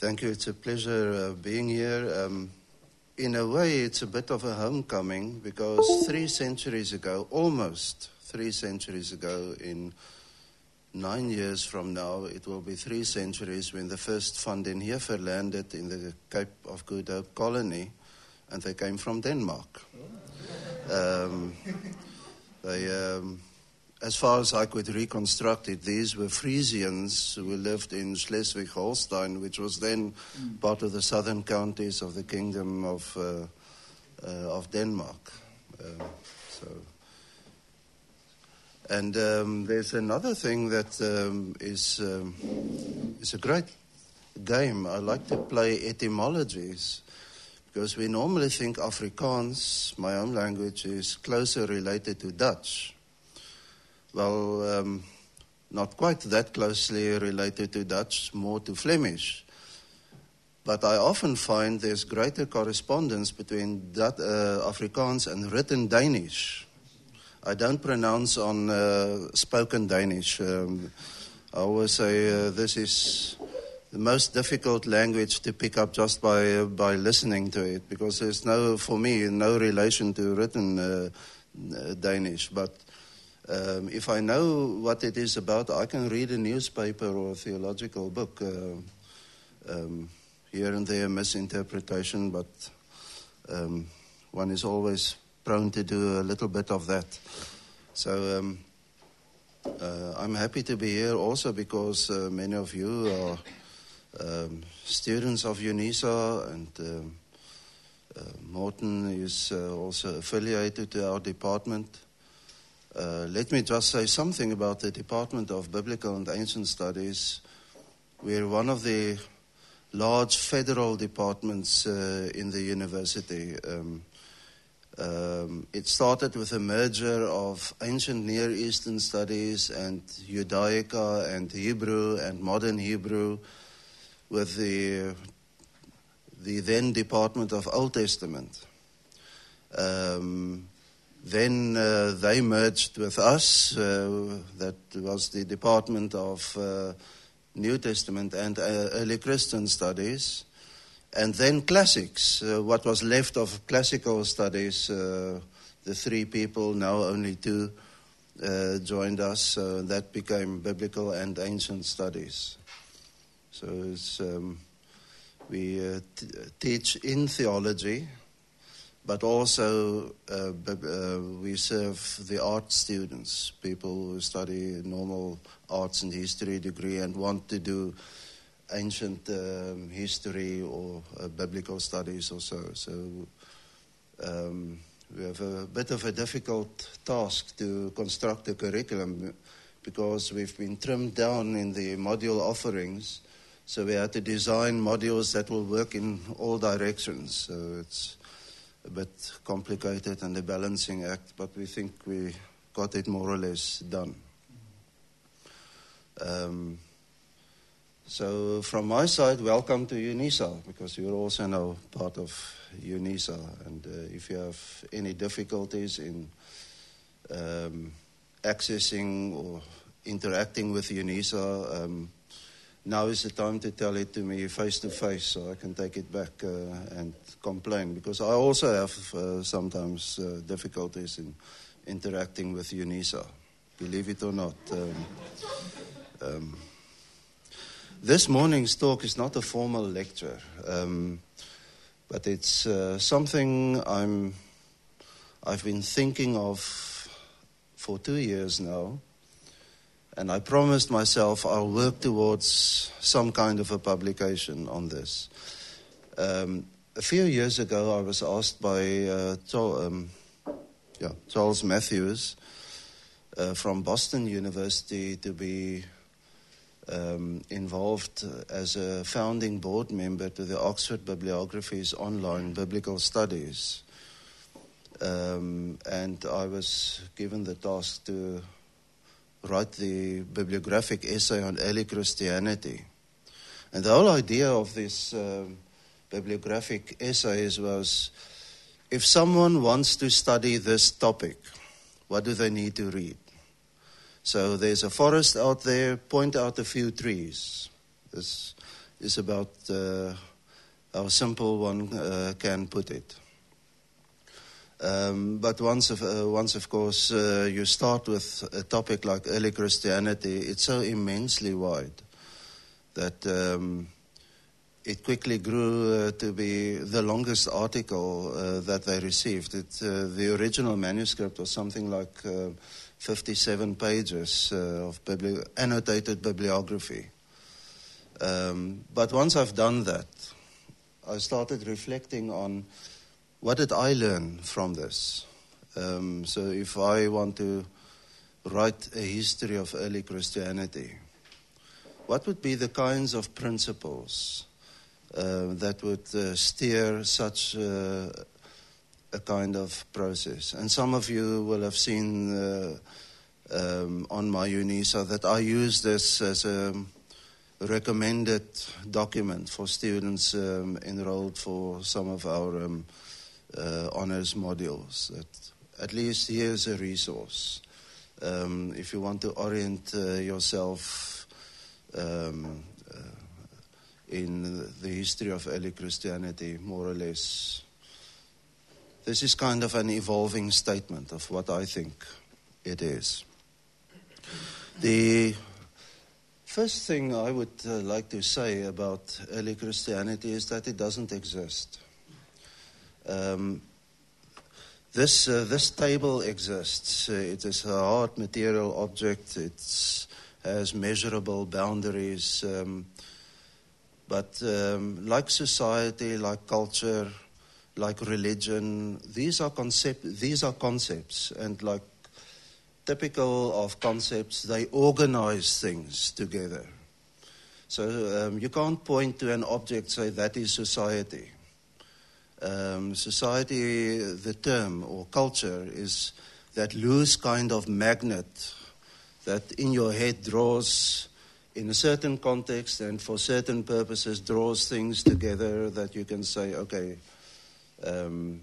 Thank you. It's a pleasure uh, being here. Um, in a way, it's a bit of a homecoming because three centuries ago, almost three centuries ago, in nine years from now, it will be three centuries when the first Van den Heever landed in the Cape of Good Hope colony, and they came from Denmark. Um, they, um, as far as I could reconstruct it, these were Frisians who lived in Schleswig Holstein, which was then mm. part of the southern counties of the Kingdom of, uh, uh, of Denmark. Um, so. And um, there's another thing that um, is um, is a great game. I like to play etymologies because we normally think Afrikaans, my own language, is closer related to Dutch. Well, um, not quite that closely related to Dutch, more to Flemish. But I often find there's greater correspondence between that, uh, Afrikaans and written Danish. I don't pronounce on uh, spoken Danish. Um, I always say uh, this is the most difficult language to pick up just by uh, by listening to it because there's no, for me, no relation to written uh, uh, Danish. But um, if I know what it is about, I can read a newspaper or a theological book. Uh, um, here and there, misinterpretation, but um, one is always prone to do a little bit of that. So um, uh, I'm happy to be here also because uh, many of you are um, students of UNISA and um, uh, Morton is uh, also affiliated to our department. Uh, let me just say something about the Department of Biblical and Ancient Studies. We're one of the large federal departments uh, in the university. Um, um, it started with a merger of ancient Near Eastern studies and Judaica and Hebrew and modern Hebrew with the, the then Department of Old Testament. Um, then uh, they merged with us. Uh, that was the Department of uh, New Testament and uh, Early Christian Studies. And then classics, uh, what was left of classical studies, uh, the three people, now only two, joined us. that became biblical and ancient studies. So um, we t- teach in theology but also uh, uh, we serve the art students, people who study normal arts and history degree and want to do ancient um, history or uh, biblical studies or so. So um, we have a bit of a difficult task to construct a curriculum because we've been trimmed down in the module offerings. So we had to design modules that will work in all directions. So it's a bit complicated and a balancing act, but we think we got it more or less done. Um, so, from my side, welcome to UNISA, because you're also now part of UNISA. And uh, if you have any difficulties in um, accessing or interacting with UNISA, um, now is the time to tell it to me face to face so I can take it back uh, and complain because I also have uh, sometimes uh, difficulties in interacting with UNISA, believe it or not. Um, um, this morning's talk is not a formal lecture, um, but it's uh, something I'm, I've been thinking of for two years now and I promised myself I'll work towards some kind of a publication on this. Um, a few years ago, I was asked by uh, um, yeah, Charles Matthews uh, from Boston University to be um, involved as a founding board member to the Oxford Bibliography's online biblical studies. Um, and I was given the task to write the bibliographic essay on early Christianity. And the whole idea of this um, bibliographic essays was if someone wants to study this topic, what do they need to read? So there's a forest out there, point out a few trees. This, is about uh, how simple one uh, can put it. Um, but once, of, uh, once, of course, uh, you start with a topic like early Christianity, it's so immensely wide that um, it quickly grew uh, to be the longest article uh, that they received. It, uh, the original manuscript was something like uh, 57 pages of bibli- annotated bibliography. Um, but once I've done that, I started reflecting on what did I learn from this? Um, so if I want to write a history of early Christianity, what would be the kinds of principles uh, that would uh, steer such uh, a kind of process? And some of you will have seen uh, um, on my UNISA that I use this as a recommended document for students um, enrolled for some of our um, uh, honors modules. That at least here's a resource. Um, if you want to orient uh, yourself um, uh, in the history of early Christianity, more or less, this is kind of an evolving statement of what I think it is. The first thing I would uh, like to say about early Christianity is that it doesn't exist. Um, this, uh, this table exists. Uh, it is a hard material object. It has measurable boundaries. Um, but um, like society, like culture, like religion, these are, concept, these are concepts. And like typical of concepts, they organize things together. So um, you can't point to an object say that is society um, society, the term or culture is that loose kind of magnet that in your head draws in a certain context and for certain purposes draws things together that you can say, okay, um,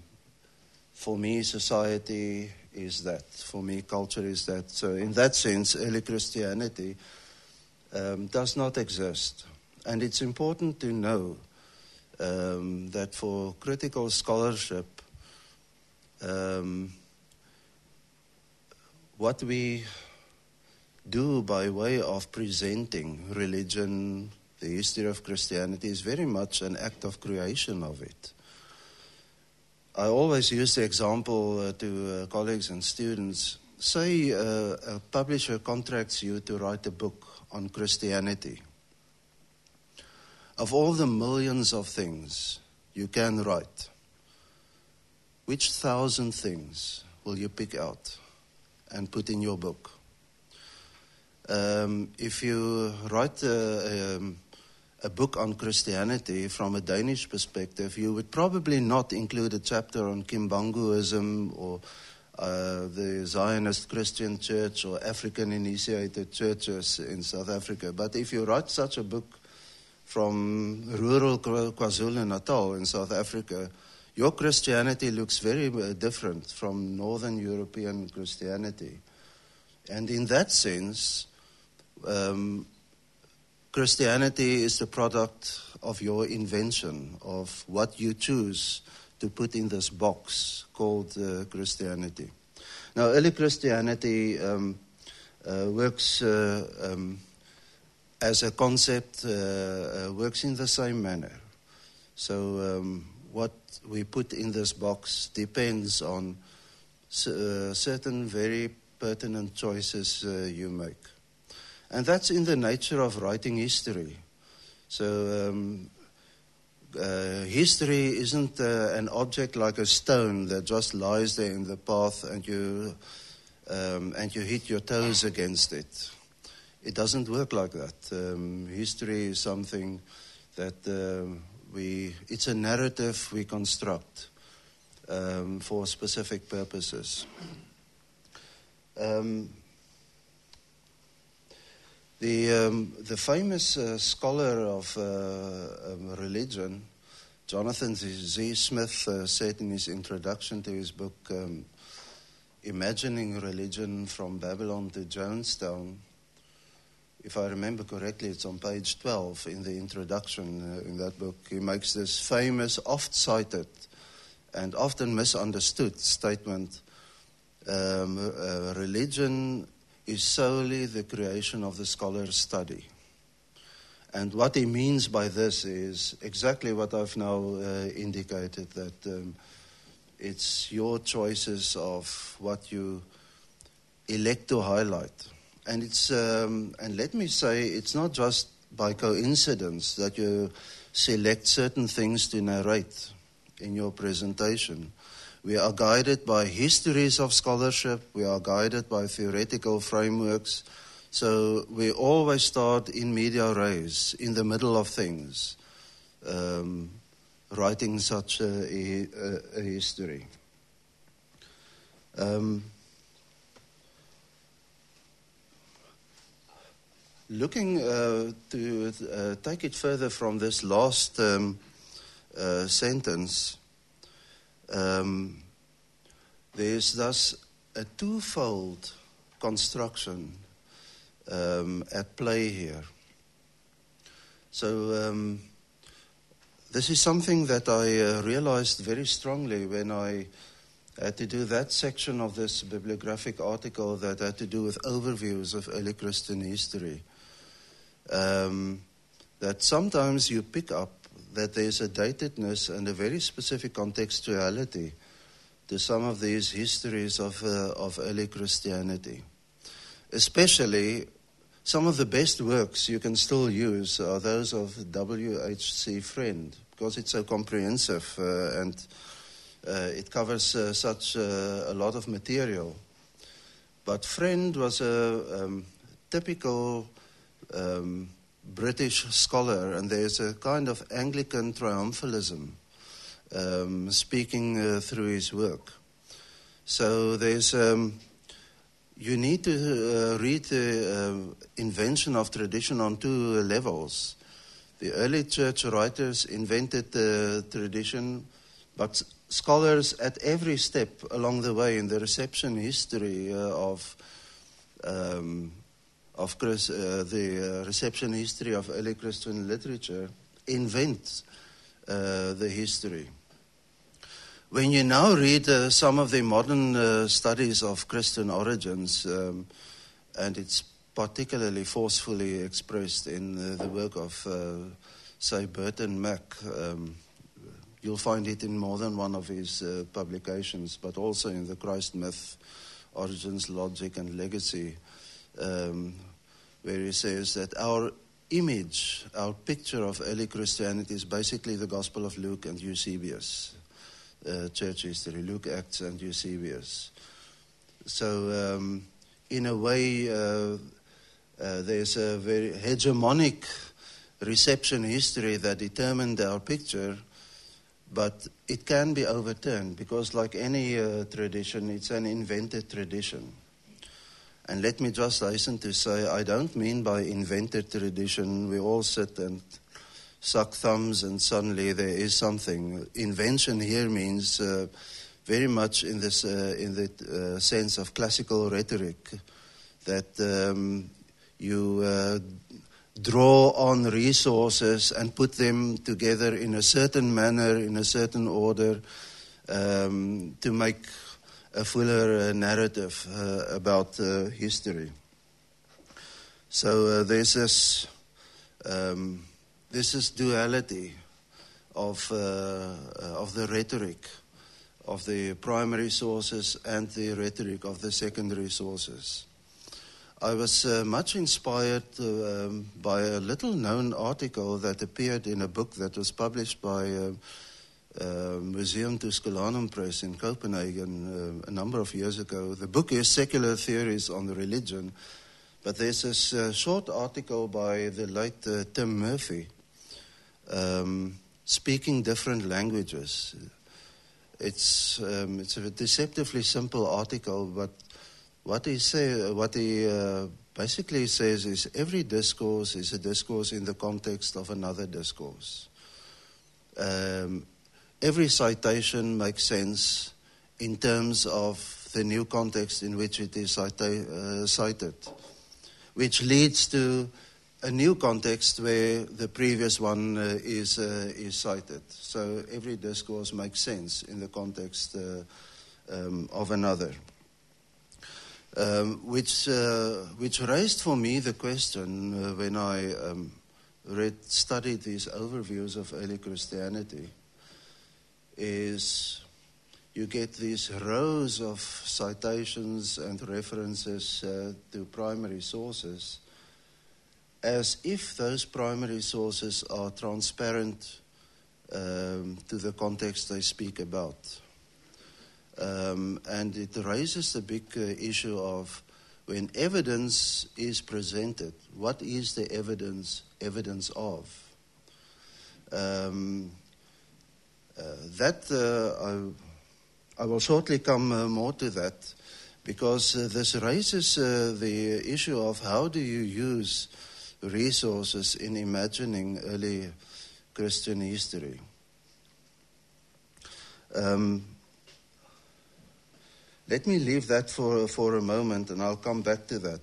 for me, society is that. For me, culture is that. So, in that sense, early Christianity um, does not exist. And it's important to know um, that for critical scholarship, um, what we do by way of presenting religion, the history of Christianity, is very much an act of creation of it. I always use the example uh, to uh, colleagues and students. Say uh, a publisher contracts you to write a book on Christianity. Of all the millions of things you can write, which thousand things will you pick out and put in your book? Um, if you write a, a, a, book on Christianity from a Danish perspective, you would probably not include a chapter on Kimbanguism or uh, the Zionist Christian Church or African initiated churches in South Africa. But if you write such a book from rural KwaZulu Natal in South Africa, your Christianity looks very uh, different from Northern European Christianity. And in that sense, um, Christianity is the product of your invention, of what you choose to put in this box called uh, Christianity. Now, early Christianity um, uh, works uh, um, as a concept uh, uh, works in the same manner. So um, what we put in this box depends on uh, certain very pertinent choices you make. And that's in the nature of writing history. So um, uh, history isn't uh, an object like a stone that just lies there in the path and you um, and you hit your toes against it it doesn't work like that. Um, history is something that uh, we, it's a narrative we construct um, for specific purposes. Um, the, um, the famous uh, scholar of uh, um, religion, Jonathan Z. Smith, uh, said in his introduction to his book, um, Imagining Religion from Babylon to Jonestown, if I remember correctly, it's on page 12 in the introduction uh, in that book. He makes this famous, oft cited, and often misunderstood statement um, uh, religion is solely the creation of the scholar's study. And what he means by this is exactly what I've now uh, indicated that um, it's your choices of what you elect to highlight. And, it's, um, and let me say, it's not just by coincidence that you select certain things to narrate in your presentation. We are guided by histories of scholarship, we are guided by theoretical frameworks. So we always start in media res, in the middle of things, um, writing such a, a, a history. Um, looking uh, to uh, take it further from this last um, uh, sentence, um, there's thus a twofold construction um, at play here. So, um, this is something that I uh, realized very strongly when I had to do that section of this bibliographic article that had to do with overviews of early Christian history. Um, that sometimes you pick up that there's a datedness and a very specific contextuality to some of these histories of, uh, of early Christianity. Especially, some of the best works you can still use are those of W.H.C. Frend, because it's so comprehensive uh, and uh, it covers uh, such uh, a lot of material. But Frend was a um, typical um, British scholar, and there's a kind of Anglican triumphalism um, speaking uh, through his work. So there's um, you need to uh, read the uh, invention of tradition on two levels. The early church writers invented the tradition, but scholars at every step along the way in the reception history uh, of um, of Chris, uh, the uh, reception history of early Christian literature invents uh, the history. When you now read uh, some of the modern uh, studies of Christian origins, um, and it's particularly forcefully expressed in uh, the work of, say, Burton Mack, um, you'll find it in more than one of his publications, but also in the Christ Myth, Origins, Logic, and Legacy. Um, where he says that our image, our picture of early Christianity is basically the Gospel of Luke and Eusebius, uh, church history, Luke, Acts, and Eusebius. So, um, in a way, uh, uh, there's a very hegemonic reception history that determined our picture, but it can be overturned because, like any uh, tradition, it's an invented tradition. And let me just hasten to say, I don't mean by invented tradition, we all sit and suck thumbs and suddenly there is something. Invention here means uh, very much in, this, uh, in the uh, sense of classical rhetoric, that um, you uh, draw on resources and put them together in a certain manner, in a certain order, um, to make a fuller uh, narrative uh, about uh, history. So there's this, um, this is duality of, of the rhetoric of the primary sources and the rhetoric of the secondary sources. I was uh, much inspired uh, um, by a little known article that appeared in a book that was published by uh, uh, Museum Tusculanum Press in Copenhagen uh, a number of years ago. The book is Secular Theories on Religion, but there's a uh, short article by the late Tim Murphy um, speaking different languages. It's, um, it's a deceptively simple article, but what he, say, what he basically says is every discourse is a discourse in the context of another discourse. Um, every citation makes sense in terms of the new context in which it is cita- uh, cited. which leads to a new context where the previous one uh, is, uh, is cited. So every discourse makes sense in the context uh, um, of another. Um, which, uh, which raised for me the question uh, when I um, read, studied these overviews of early Christianity is you get these rows of citations and references uh, to primary sources as if those primary sources are transparent um, to the context they speak about. Um, and it raises the big uh, issue of when evidence is presented, what is the evidence evidence of? Um, that uh, I, I, will shortly come uh, more to that because uh, this raises the issue of how do you use resources in imagining early Christian history. Um, let me leave that for, for a moment and I'll come back to that.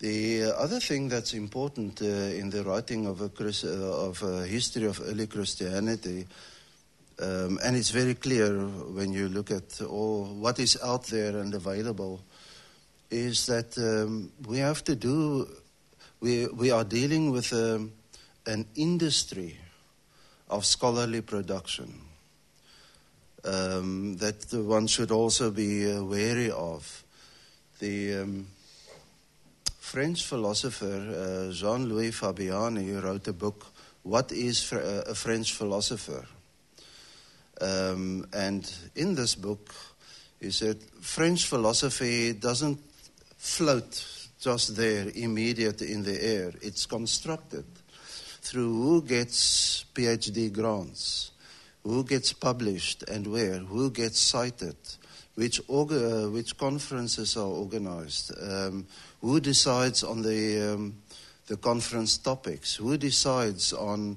The other thing that's important uh, in the writing of a, of a history of early Christianity, um, and it's very clear when you look at all what is out there and available, is that um, we have to do we, we are dealing with um, an industry of scholarly production um, that one should also be uh, wary of. The um, French philosopher uh, Jean Louis Fabiani wrote a book, What is uh, a French Philosopher? Um, and in this book, he said French philosophy doesn't float just there, immediate in the air. It's constructed through who gets PhD grants, who gets published and where, who gets cited, which, which conferences are organized, um, who decides on the, um, the conference topics, who decides on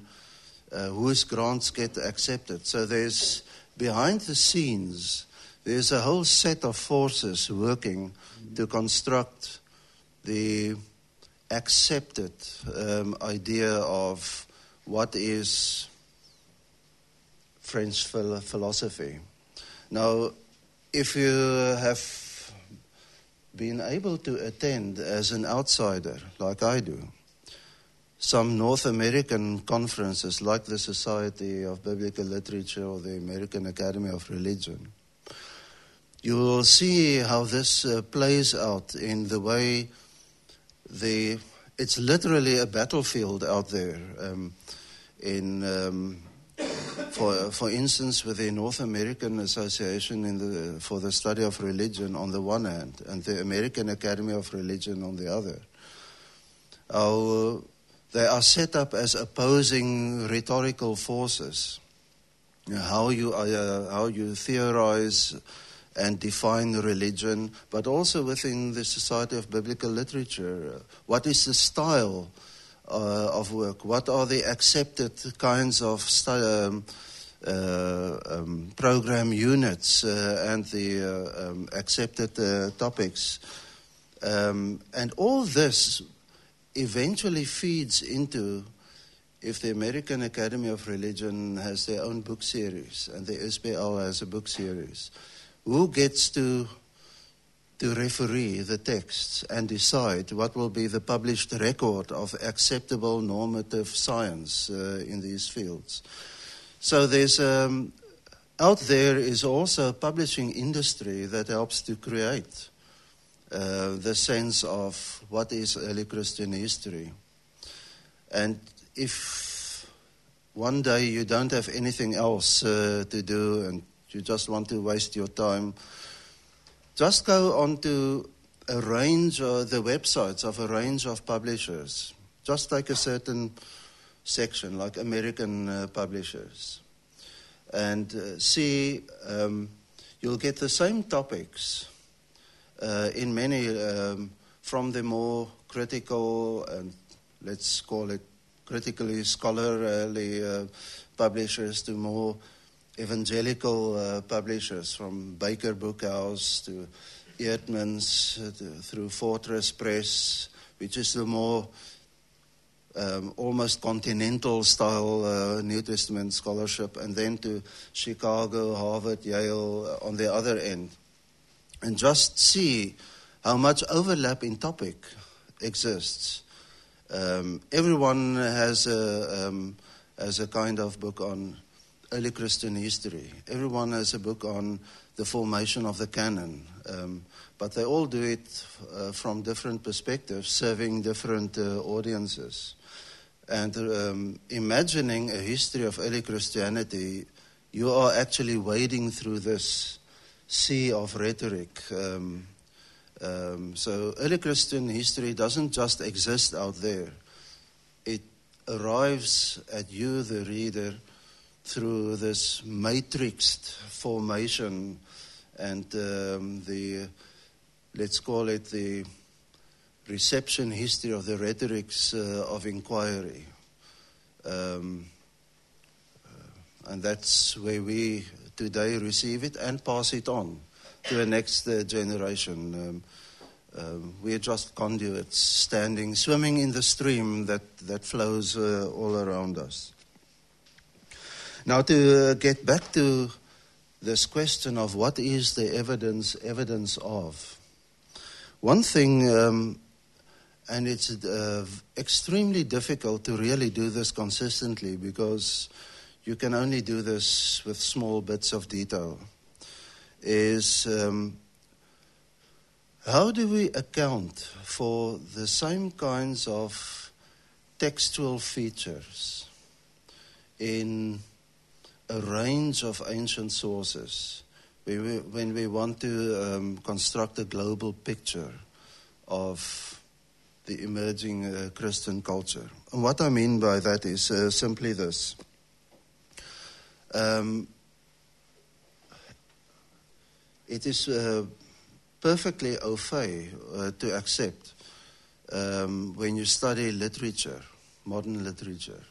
uh, whose grants get accepted. So there's behind the scenes, there's a whole set of forces working to construct the accepted um, idea of what is French philosophy. Now, if you have been able to attend as an outsider, like I do, some North American conferences like the Society of Biblical Literature or the American Academy of Religion, you will see how this uh, plays out in the way the, it's literally a battlefield out there. Um, in, um, for, for instance, with the North American Association in the, for the Study of Religion on the one hand, and the American Academy of Religion on the other. They are set up as opposing rhetorical forces. how you, uh, how you theorize and define religion, but also within the Society of Biblical Literature. What is the style uh, of work? What are the accepted kinds of um, uh, um, program units uh, and the uh, um, accepted uh, topics? Um, and all this eventually feeds into if the American Academy of Religion has their own book series and the SBL has a book series who gets to to referee the texts and decide what will be the published record of acceptable normative science uh, in these fields. So there's um, out there is also a publishing industry that helps to create uh, the sense of what is early Christian history. And if one day you don't have anything else uh, to do and you just want to waste your time, just go on to a range, uh, the websites of a range of publishers. Just take a certain section, like American uh, publishers, and uh, see um, you'll get the same topics in many um, from the more critical and let's call it critically scholarly uh, publishers to more evangelical uh, publishers from Baker Bookhouse to Eerdmans uh, to, through Fortress Press, which is the more um, almost continental style uh, New Testament scholarship, and then to Chicago, Harvard, Yale uh, on the other end, and just see how much overlap in topic exists. Um, everyone has a, um, has a kind of book on early Christian history. Everyone has a book on the formation of the canon. Um, but they all do it uh, from different perspectives, serving different uh, audiences. And um, imagining a history of early Christianity, you are actually wading through this sea of rhetoric. Um, um, so, early Christian history doesn't just exist out there, it arrives at you, the reader, through this matrixed formation and um, the, let's call it the reception history of the rhetorics uh, of inquiry. Um, uh, and that's where we today receive it and pass it on to the next uh, generation. Um, um, we're just conduits standing, swimming in the stream that, that flows uh, all around us. Now, to uh, get back to this question of what is the evidence evidence of, one thing um, and it's uh, extremely difficult to really do this consistently because you can only do this with small bits of detail. Is um, how do we account for the same kinds of textual features in a range of ancient sources when we want to um, construct a global picture of the emerging uh, Christian culture. And what I mean by that is uh, simply this. Um, it is uh, perfectly au fait uh, to accept um, when you study literature, modern literature,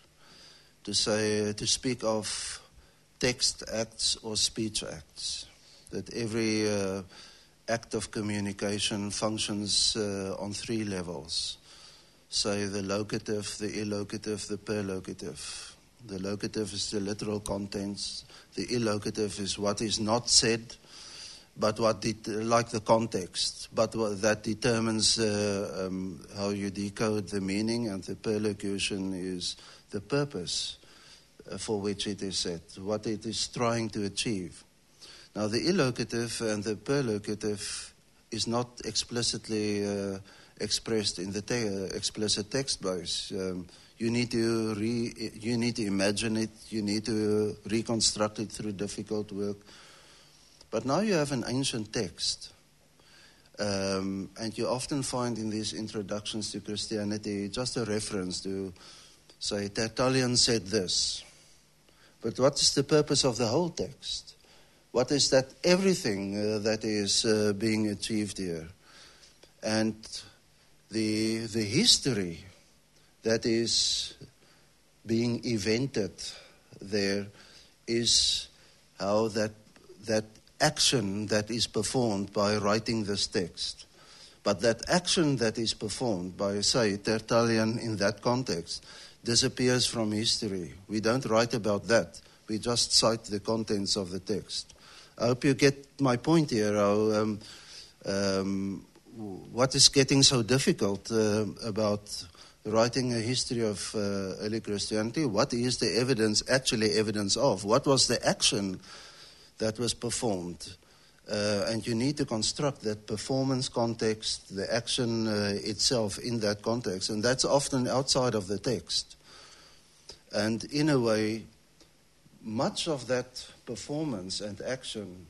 to say to speak of text acts or speech acts. That every uh, act of communication functions uh, on three levels. Say the locative, the illocative, the perlocative. The locative is the literal contents. The illocative is what is not said, but what det- like the context, but that determines uh, um, how you decode the meaning. And the perlocution is the purpose uh, for which it is said, what it is trying to achieve. Now, the illocative and the perlocative is not explicitly uh, expressed in the te- uh, explicit text base. Um, you need to re- you need to imagine it. You need to reconstruct it through difficult work. But now you have an ancient text, um, and you often find in these introductions to Christianity just a reference to, say, Tertullian said this. But what is the purpose of the whole text? What is that everything uh, that is uh, being achieved here? And the, the history that is being evented there is how that, that action that is performed by writing this text. But that action that is performed by, say, Tertullian in that context disappears from history. We don't write about that. We just cite the contents of the text. I hope you get my point here. Um, um, what is getting so difficult uh, about writing a history of uh, early Christianity? What is the evidence actually evidence of? What was the action that was performed? Uh, and you need to construct that performance context, the action uh, itself in that context, and that's often outside of the text. And in a way, much of that performance and action,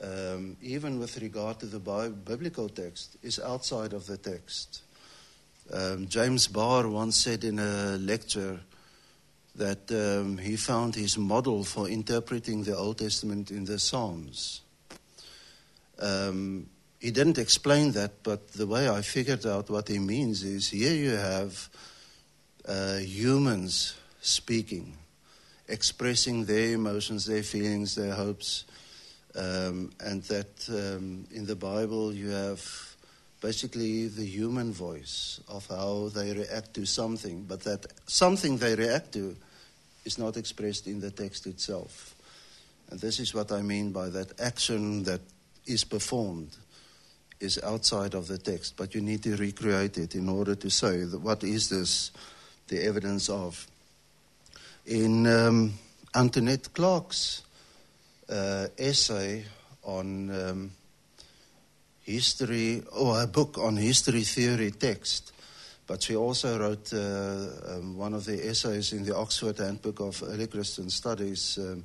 um, even with regard to the biblical text, is outside of the text. Um, James Barr once said in a lecture that um, he found his model for interpreting the Old Testament in the Psalms. Um, he didn't explain that, but the way I figured out what he means is here you have uh, humans speaking expressing their emotions, their feelings, their hopes. Um, and that um, in the Bible you have basically the human voice of how they react to something, but that something they react to is not expressed in the text itself. And this is what I mean by that action that is performed is outside of the text, but you need to recreate it in order to say what is this the evidence of. In um, Antoinette Clark's uh, essay on um, history, or a book on history theory text. But she also wrote uh, um, one of the essays in the Oxford Handbook of Early Christian Studies um,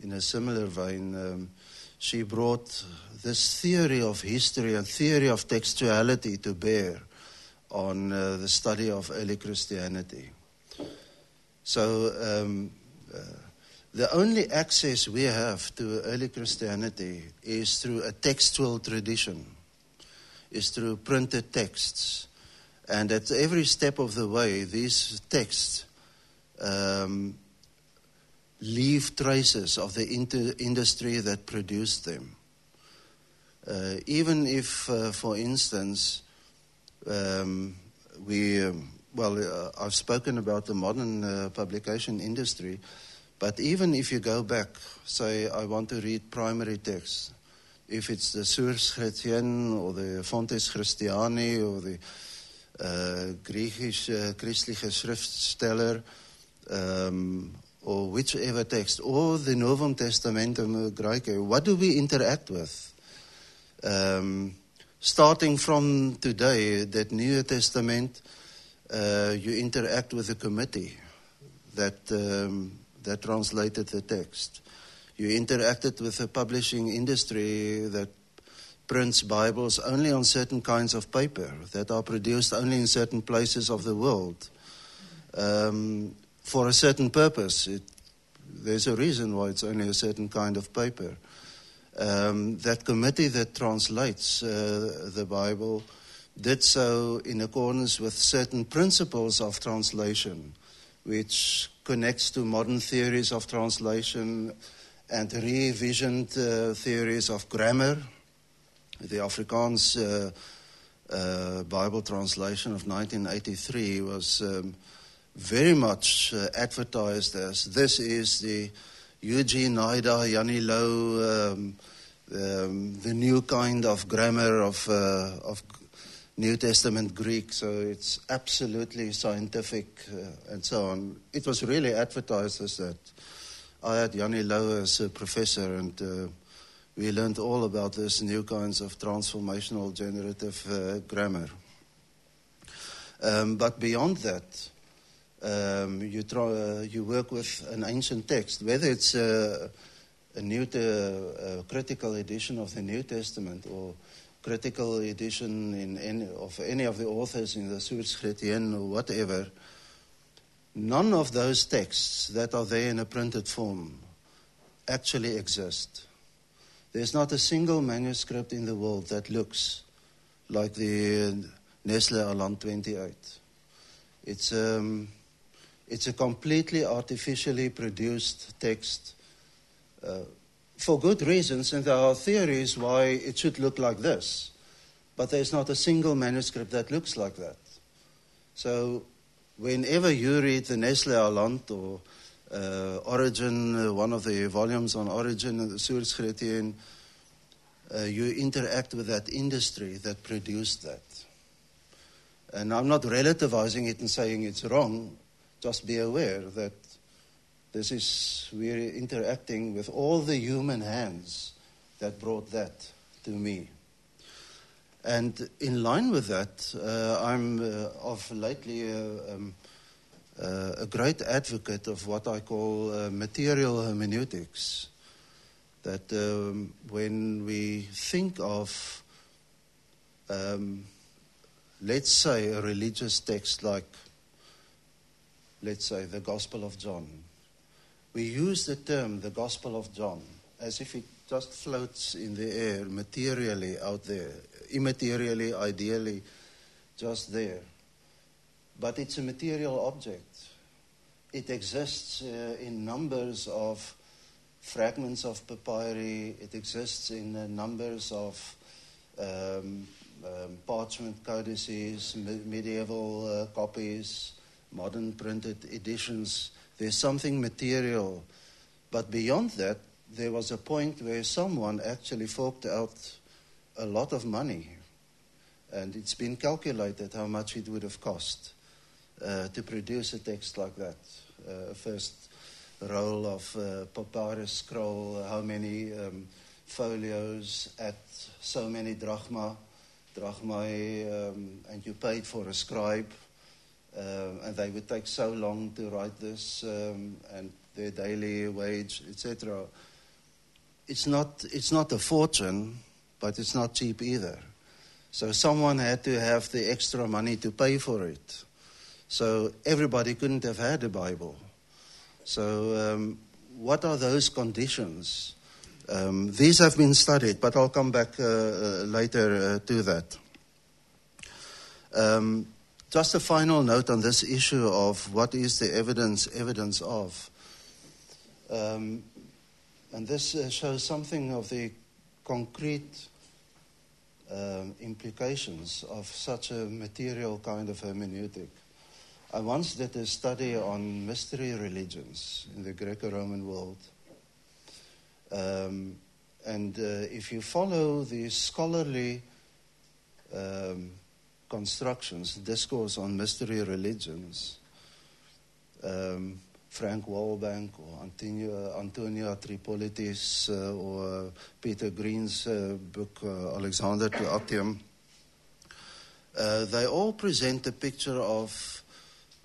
in a similar vein. Um, she brought this theory of history and theory of textuality to bear on uh, the study of early Christianity. So, um, uh, the only access we have to early Christianity is through a textual tradition is through printed texts. And at every step of the way, these texts um, leave traces of the inter- industry that produced them. Uh, even if, uh, for instance, um, we, um, well, uh, I've spoken about the modern uh, publication industry, but even if you go back, say, I want to read primary texts, if it's the Source Chrétien or the Fontes Christiani or the uh, Griechische christliche Schriftsteller um, or whichever text, or the Novum Testamentum Graece, what do we interact with? Um, starting from today, that New Testament, uh, you interact with the committee that, um, that translated the text you interacted with a publishing industry that prints Bibles only on certain kinds of paper that are produced only in certain places of the world um, for a certain purpose. It, there's a reason why it's only a certain kind of paper. Um, that committee that translates uh, the Bible did so in accordance with certain principles of translation, which connects to modern theories of translation and revisioned uh, theories of grammar. The Afrikaans uh, uh, Bible translation of 1983 was um, very much advertised as this is the Eugene Nida, Jannie Louw, um, um, the new kind of grammar of, uh, of New Testament Greek, so it's absolutely scientific uh, and so on. It was really advertised as that. I had Jannie Louw as a professor, and uh, we learned all about this new kinds of transformational generative uh, grammar. Um, but beyond that, um, you, try, uh, you work with an ancient text, whether it's a, a new te- a critical edition of the New Testament or critical edition in any, of any of the authors in the Source Chrétien or whatever. None of those texts that are there in a printed form actually exist. There's not a single manuscript in the world that looks like the Nestle Aland 28. It's, um, it's a completely artificially produced text uh, for good reasons, and there are theories why it should look like this. But there's not a single manuscript that looks like that. So whenever you read the Nestle Aland or uh, Origen, uh, one of the volumes on Origen and the Source Chrétien, uh, you interact with that industry that produced that. And I'm not relativizing it and saying it's wrong. Just be aware that this is, we're interacting with all the human hands that brought that to me. And in line with that, uh, I'm uh, of lately uh, um, uh, a great advocate of what I call material hermeneutics. That um, when we think of, um, let's say, a religious text like, let's say, the Gospel of John, we use the term the Gospel of John as if it just floats in the air materially out there immaterially, ideally, just there. But it's a material object. It exists uh, in numbers of fragments of papyri, it exists in uh, numbers of um, um, parchment codices, me- medieval uh, copies, modern printed editions. There's something material. But beyond that, there was a point where someone actually forked out a lot of money. And it's been calculated how much it would have cost uh, to produce a text like that. Uh, first roll of uh, papyrus scroll, how many um, folios at so many drachma, drachma, um, and you paid for a scribe, um, and they would take so long to write this, um, and their daily wage, etc. It's not, it's not a fortune, but it's not cheap either. So someone had to have the extra money to pay for it. So everybody couldn't have had a Bible. So, um, what are those conditions? Um, these have been studied, but I'll come back uh, uh, later uh, to that. Um, just a final note on this issue of what is the evidence evidence of. Um, and this uh, shows something of the concrete um, implications of such a material kind of hermeneutic. I once did a study on mystery religions in the Greco Roman world. Um, and uh, if you follow the scholarly um, constructions, discourse on mystery religions, um, Frank Walbank or Antonio, Antonio Tripolitis uh, or Peter Green's uh, book, uh, Alexander to Actium, uh, they all present a picture of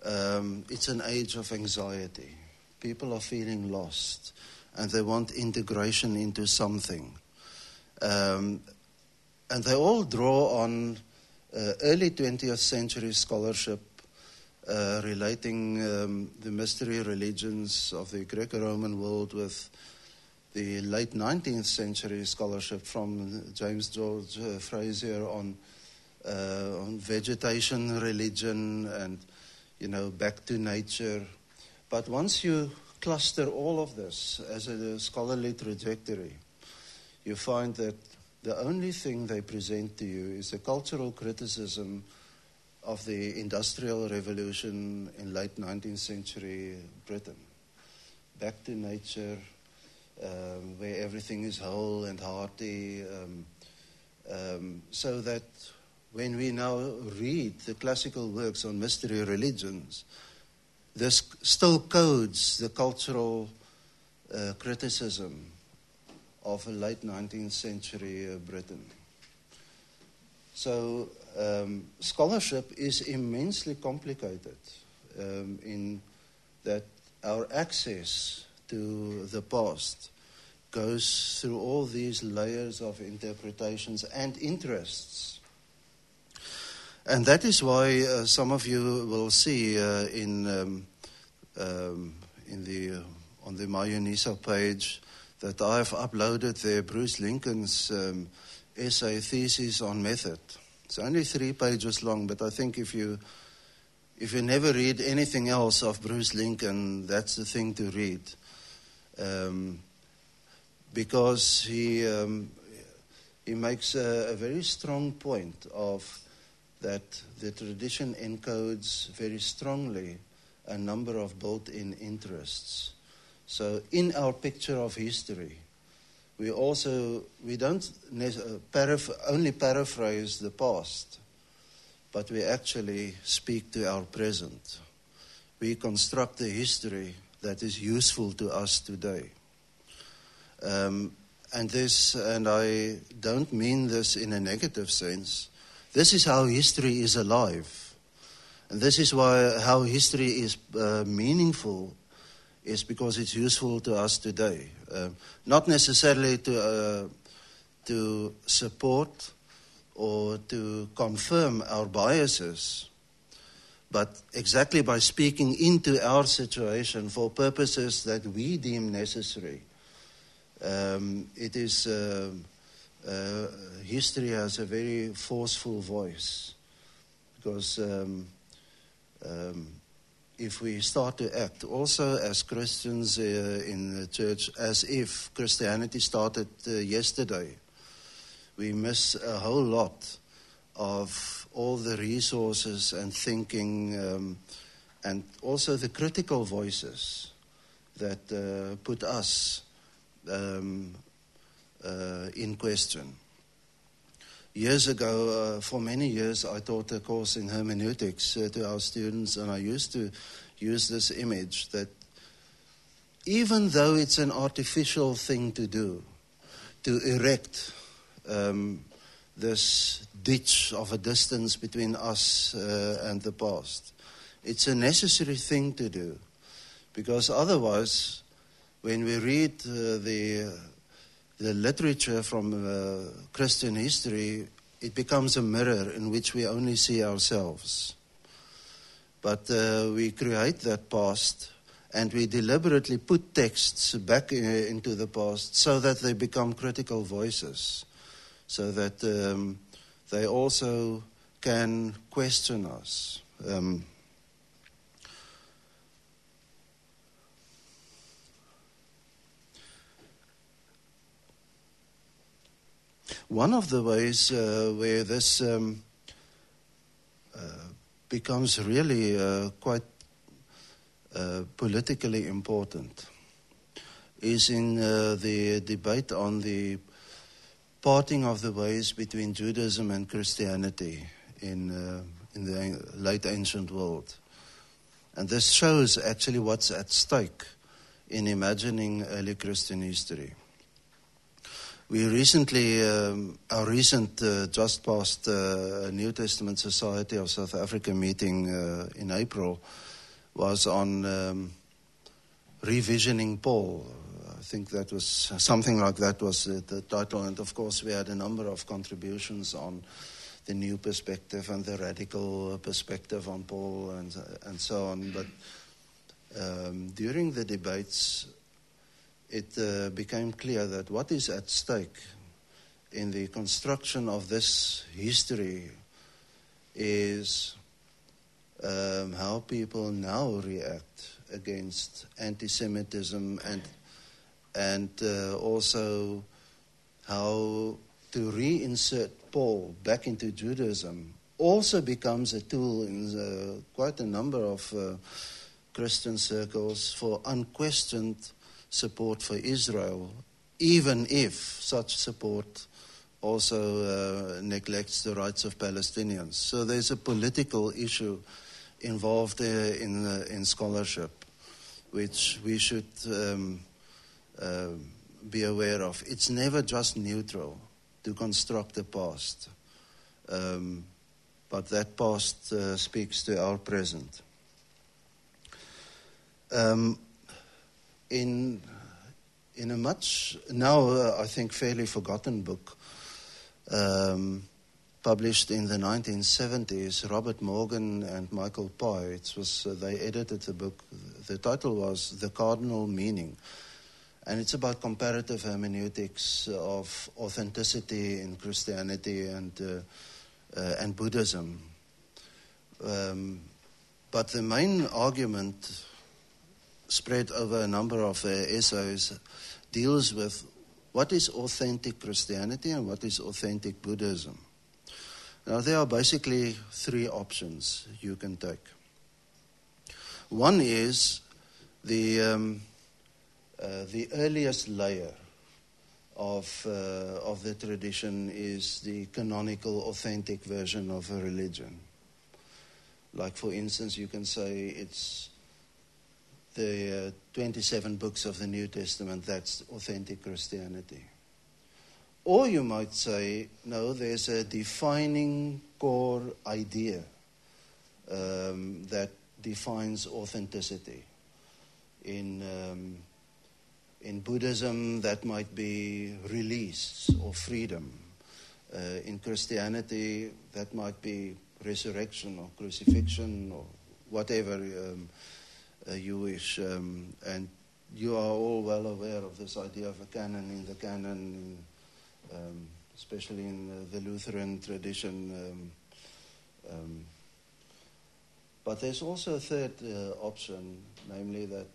um, it's an age of anxiety. People are feeling lost and they want integration into something. Um, and they all draw on uh, early 20th century scholarship uh, relating um, the mystery religions of the Greco Roman world with the late 19th century scholarship from James George uh, Frazer on, uh, on vegetation religion and you know, back to nature. But once you cluster all of this as a scholarly trajectory, you find that the only thing they present to you is a cultural criticism of the Industrial Revolution in late 19th century Britain. Back to nature, um, where everything is whole and hearty, um, um, so that when we now read the classical works on mystery religions, this still codes the cultural uh, criticism of a late 19th century uh, Britain. So, um, scholarship is immensely complicated um, in that our access to the past goes through all these layers of interpretations and interests and that is why uh, some of you will see uh, in, um, um, in the, uh, on the Mayonisa page that I've uploaded there Bruce Lincoln's um, essay thesis on method. It's only three pages long, but I think if you if you never read anything else of Bruce Lincoln, that's the thing to read, um, because he um, he makes a, a, very strong point of that the tradition encodes very strongly a number of built in interests. So, in our picture of history, we also we don't uh, paraph- only paraphrase the past, but we actually speak to our present. We construct a history that is useful to us today. Um, and this, and I don't mean this in a negative sense. This is how history is alive. And this is why how history is uh, meaningful is because it's useful to us today. Uh, not necessarily to, uh, to support or to confirm our biases, but exactly by speaking into our situation for purposes that we deem necessary. Um, it is uh, uh, history has a very forceful voice because um, um, if we start to act also as Christians uh, in the church as if Christianity started uh, yesterday, we miss a whole lot of all the resources and thinking um, and also the critical voices that uh, put us um, uh, in question. Years ago, uh, for many years, I taught a course in hermeneutics uh, to our students, and I used to use this image that even though it's an artificial thing to do, to erect um, this ditch of a distance between us uh, and the past, it's a necessary thing to do. Because otherwise, when we read uh, the, the literature from uh, Christian history, it becomes a mirror in which we only see ourselves. But uh, we create that past and we deliberately put texts back in, into the past so that they become critical voices, so that um, they also can question us. Um, one of the ways uh, where this um, uh, becomes really uh, quite uh, politically important is in the debate on the parting of the ways between Judaism and Christianity in, in the late ancient world. And this shows actually what's at stake in imagining early Christian history. We recently, um, our recent uh, just past uh, New Testament Society of South Africa meeting uh, in April was on um, revisioning Paul. I think that was something like that was the title, and of course we had a number of contributions on the new perspective and the radical perspective on Paul and and so on. But um, during the debates, it uh, became clear that what is at stake in the construction of this history is um, how people now react against anti-Semitism and and uh, also how to reinsert Paul back into Judaism also becomes a tool in the, quite a number of uh, Christian circles for unquestioned support for Israel, even if such support also uh, neglects the rights of Palestinians. So there's a political issue involved uh, in, uh, in scholarship, which we should um, uh, be aware of. It's never just neutral to construct the past, um, but that past uh, speaks to our present. Um, in, in a much, now uh, I think, fairly forgotten book, um, published in the 1970s, Robert Morgan and Michael Pye. It was uh, they edited the book. The title was "The Cardinal Meaning," and it's about comparative hermeneutics of authenticity in Christianity and uh, uh, and Buddhism. Um, but the main argument, spread over a number of essays, deals with what is authentic Christianity and what is authentic Buddhism. Now, there are basically three options you can take. One is the, um, uh, the earliest layer of, uh, of the tradition is the canonical, authentic version of a religion. Like, for instance, you can say it's the uh, 27 books of the New Testament, that's authentic Christianity. Or you might say, no, there's a defining core idea um, that defines authenticity. In, um, in Buddhism, that might be release or freedom. Uh, in Christianity, that might be resurrection or crucifixion or whatever um, uh, you wish. Um, and you are all well aware of this idea of a canon in the canon um, especially in uh, the Lutheran tradition. Um, um, but there's also a third uh, option, namely that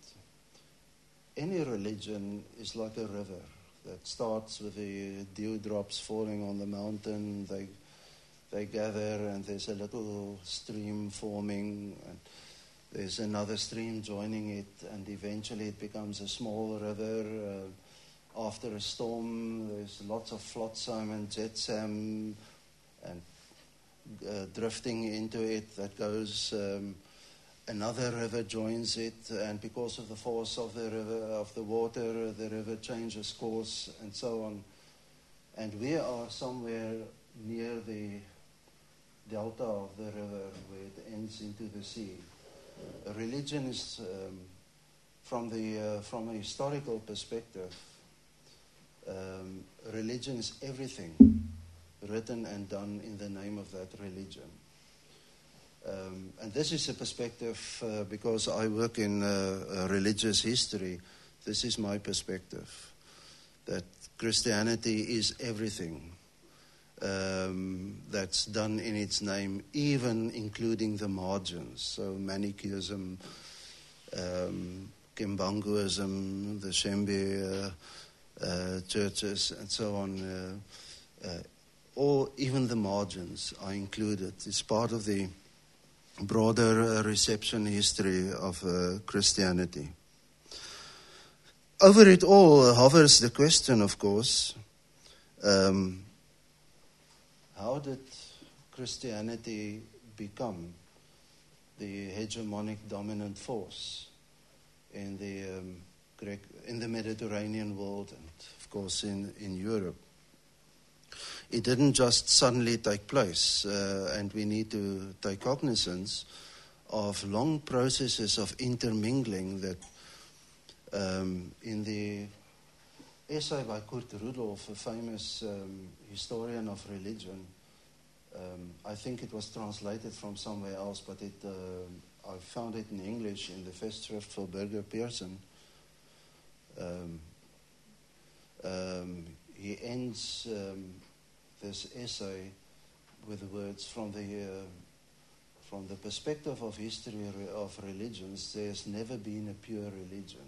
any religion is like a river that starts with the dewdrops falling on the mountain. They they gather, and there's a little stream forming, and there's another stream joining it, and eventually it becomes a small river. Uh, after a storm, there's lots of flotsam and jetsam and uh, drifting into it that goes. Um, another river joins it, and because of the force of the river, of the water, the river changes course, and so on. And we are somewhere near the delta of the river where it ends into the sea. Religion is, um, from, the, uh, from a historical perspective, um, religion is everything written and done in the name of that religion. Um, and this is a perspective uh, because I work in uh, religious history. This is my perspective that Christianity is everything um, that's done in its name, even including the margins. So, Manichaeism, um, Kimbanguism, the Shembe uh, uh, churches, and so on. Uh, uh, or even the margins are included. It's part of the broader uh, reception history of uh, Christianity. Over it all hovers the question, of course um, how did Christianity become the hegemonic dominant force in the, um, Greek, in the Mediterranean world and, of course, in, in Europe? it didn't just suddenly take place, uh, and we need to take cognizance of long processes of intermingling that um, in the essay by Kurt Rudolph, a famous um, historian of religion, um, I think it was translated from somewhere else, but it, uh, I found it in English in the Festschrift for Birger Pearson. Um, um, he ends um, this essay with the words from the uh, from the perspective of history of religions, there's never been a pure religion.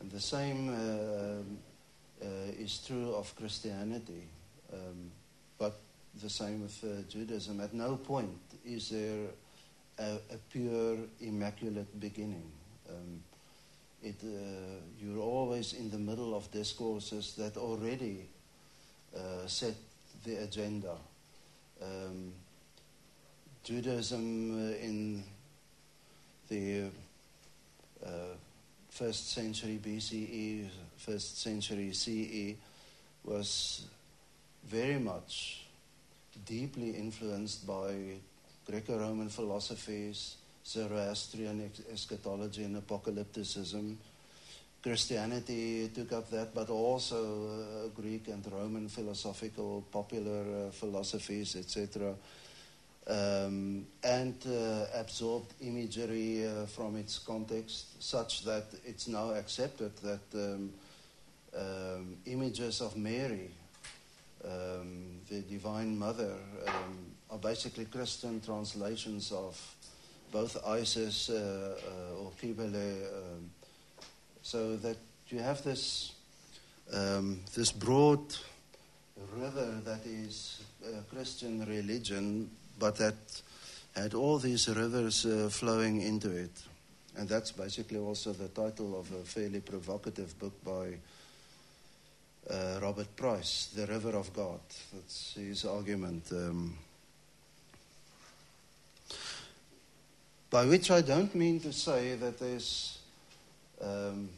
And the same uh, uh, is true of Christianity, um, but the same with uh, Judaism. At no point is there a, a pure, immaculate beginning. Um, it, uh, you're always in the middle of discourses that already uh, set the agenda. Um, Judaism in the uh, first century BCE, first century CE, was very much deeply influenced by Greco Roman philosophies, Zoroastrian eschatology, and apocalypticism. Christianity took up that, but also uh, Greek and Roman philosophical, popular uh, philosophies, etc., um, and uh, absorbed imagery uh, from its context, such that it's now accepted that um, um, images of Mary, um, the Divine Mother, um, are basically Christian translations of both Isis uh, uh, or Kybele. Um, so that you have this, this broad river that is Christian religion, but that had all these rivers uh, flowing into it. And that's basically also the title of a fairly provocative book by uh, Robert Price, The River of God. That's his argument. Um, by which I don't mean to say that there's um,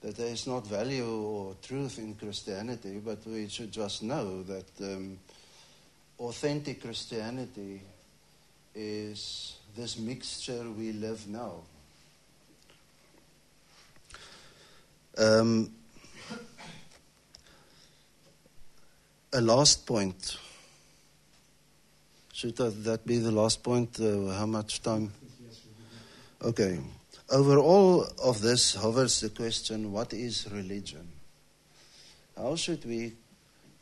that there is not value or truth in Christianity, but we should just know that um, authentic Christianity is this mixture we live now. Um, a last point. Should that be the last point? Uh, how much time? Okay. Over all of this hovers the question what is religion? How should we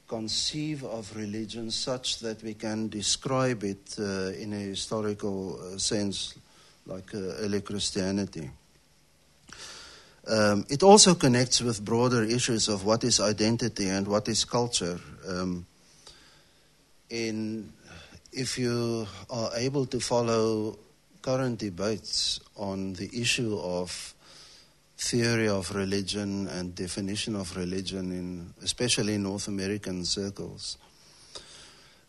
conceive of religion such that we can describe it uh, in a historical uh, sense, like uh, early Christianity? Um, it also connects with broader issues of what is identity and what is culture. Um, in if you are able to follow current debates on the issue of theory of religion and definition of religion in especially in North American circles.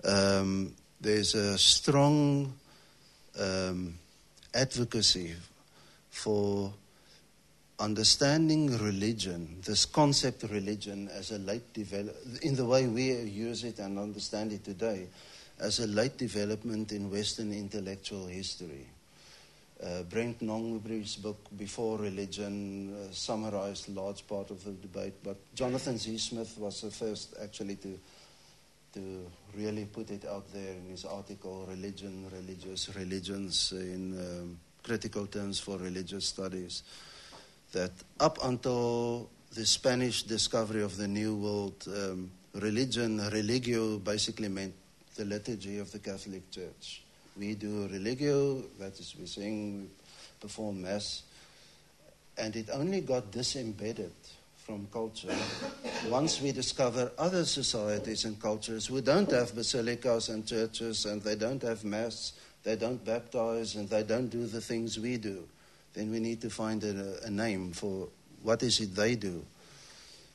Um, there's a strong um, advocacy for understanding religion, this concept of religion as a late develop in the way we use it and understand it today, as a late development in Western intellectual history. Uh, Brent Nongbri's book, Before Religion, uh, summarized a large part of the debate, but Jonathan Z. Smith was the first actually to, to really put it out there in his article, Religion, Religious Religions, in um, critical terms for religious studies, that up until the Spanish discovery of the New World, um, religion, religio, basically meant the liturgy of the Catholic Church. We do religio, that is, we sing, we perform Mass, and it only got disembedded from culture once we discover other societies and cultures who don't have basilicas and churches and they don't have Mass, they don't baptize, and they don't do the things we do. Then we need to find a, a name for what is it they do.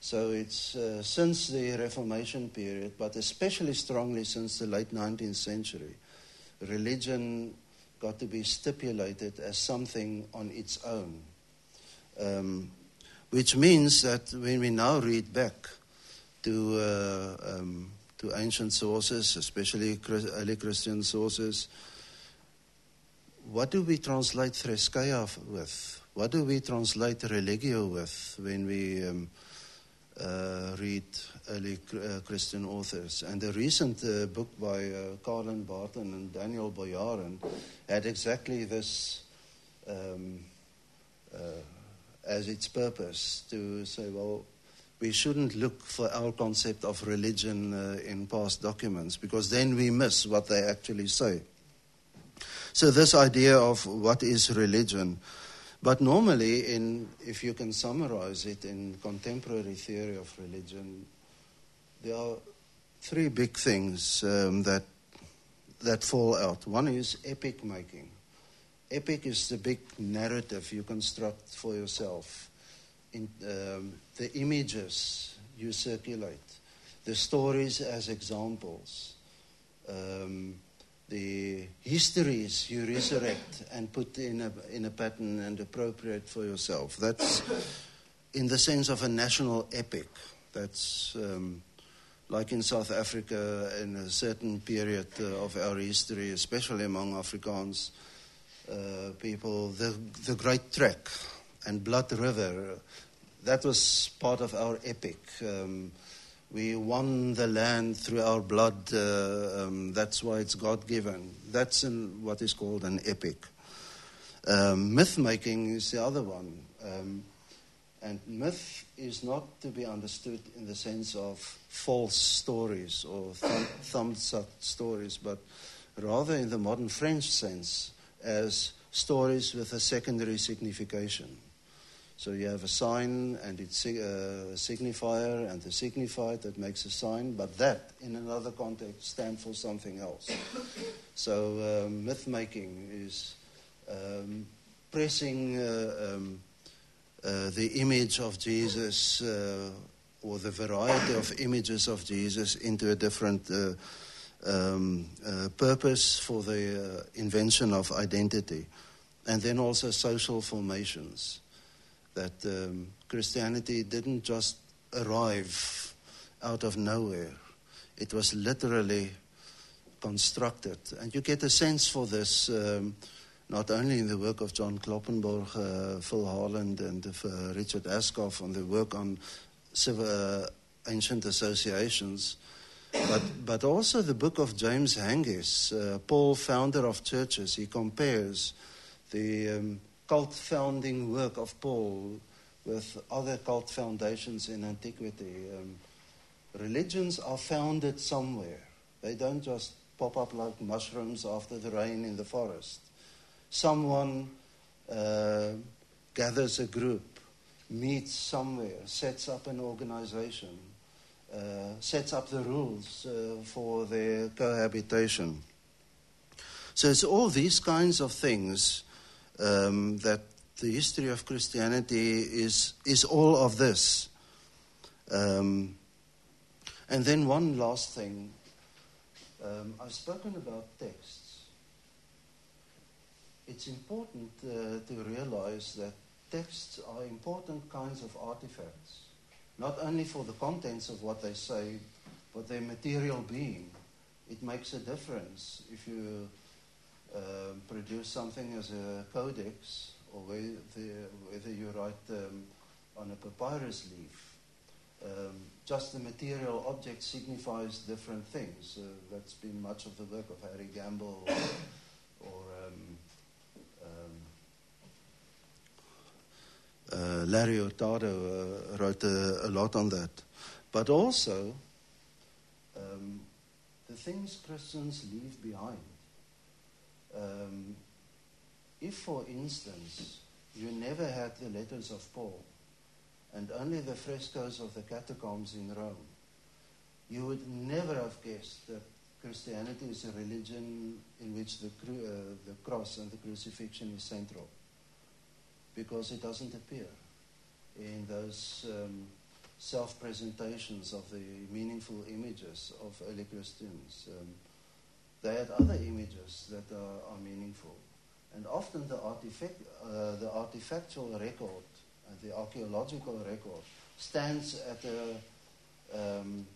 So it's uh, since the Reformation period, but especially strongly since the late 19th century, religion got to be stipulated as something on its own. Um, which means that when we now read back to, uh, um, to ancient sources, especially early Christian sources, what do we translate Threskeia with? What do we translate religio with when we um, uh, read early uh, Christian authors. And a recent uh, book by uh, Barton and Daniel Boyarin had exactly this um, uh, as its purpose to say, well, we shouldn't look for our concept of religion uh, in past documents because then we miss what they actually say. So, this idea of what is religion but normally, in, if you can summarize it in contemporary theory of religion, there are three big things um, that, that fall out. One is epic making. Epic is the big narrative you construct for yourself. In, um, the images you circulate, the stories as examples. Um, the histories you resurrect and put in a, in a pattern and appropriate for yourself. That's in the sense of a national epic. That's um, like in South Africa in a certain period uh, of our history, especially among Afrikaans uh, people, the, the Great Trek and Blood River. That was part of our epic. Um, we won the land through our blood. Uh, um, that's why it's God given. That's what is called an epic. Um, myth making is the other one. Um, and myth is not to be understood in the sense of false stories or thumb, thumbs up stories, but rather in the modern French sense as stories with a secondary signification. So you have a sign and it's uh, signifier and the signified that makes a sign, but that in another context stands for something else. so um, myth making is um, pressing uh, um, uh, the image of Jesus uh, or the variety of images of Jesus into a different uh, um, uh, purpose for the invention of identity. And then also social formations that um, Christianity didn't just arrive out of nowhere, it was literally constructed. And you get a sense for this um, not only in the work of John Kloppenborg, uh, Phil Harland, and uh, Richard Ascough on the work on civil, uh, ancient associations. But, but also the book of James Hanges, uh, Paul, founder of churches. He compares the um, cult founding work of Paul with other cult foundations in antiquity. Um, religions are founded somewhere, they don't just pop up like mushrooms after the rain in the forest. Someone uh, gathers a group, meets somewhere, sets up an organization, uh, sets up the rules uh, for their cohabitation. So it's all these kinds of things um, that the history of Christianity is, is all of this. Um, and then one last thing. Um, I've spoken about texts. It's important uh, to realize that texts are important kinds of artifacts, not only for the contents of what they say, but their material being. It makes a difference if you uh, produce something as a codex or whether, whether you write um, on a papyrus leaf. Um, just the material object signifies different things. Uh, that's been much of the work of Harry Gamble or, or um, uh, Larry Hurtado uh, wrote a, a, lot on that. But also, um, the things Christians leave behind. Um, if, for instance, you never had the letters of Paul and only the frescoes of the catacombs in Rome, you would never have guessed that Christianity is a religion in which the, uh, the cross and the crucifixion is central because it doesn't appear in those um, self presentations of the meaningful images of early Christians. Um, they had other images that are, are meaningful. And often the, artifact, uh, the artifactual record, uh, the archaeological record, stands at a, um,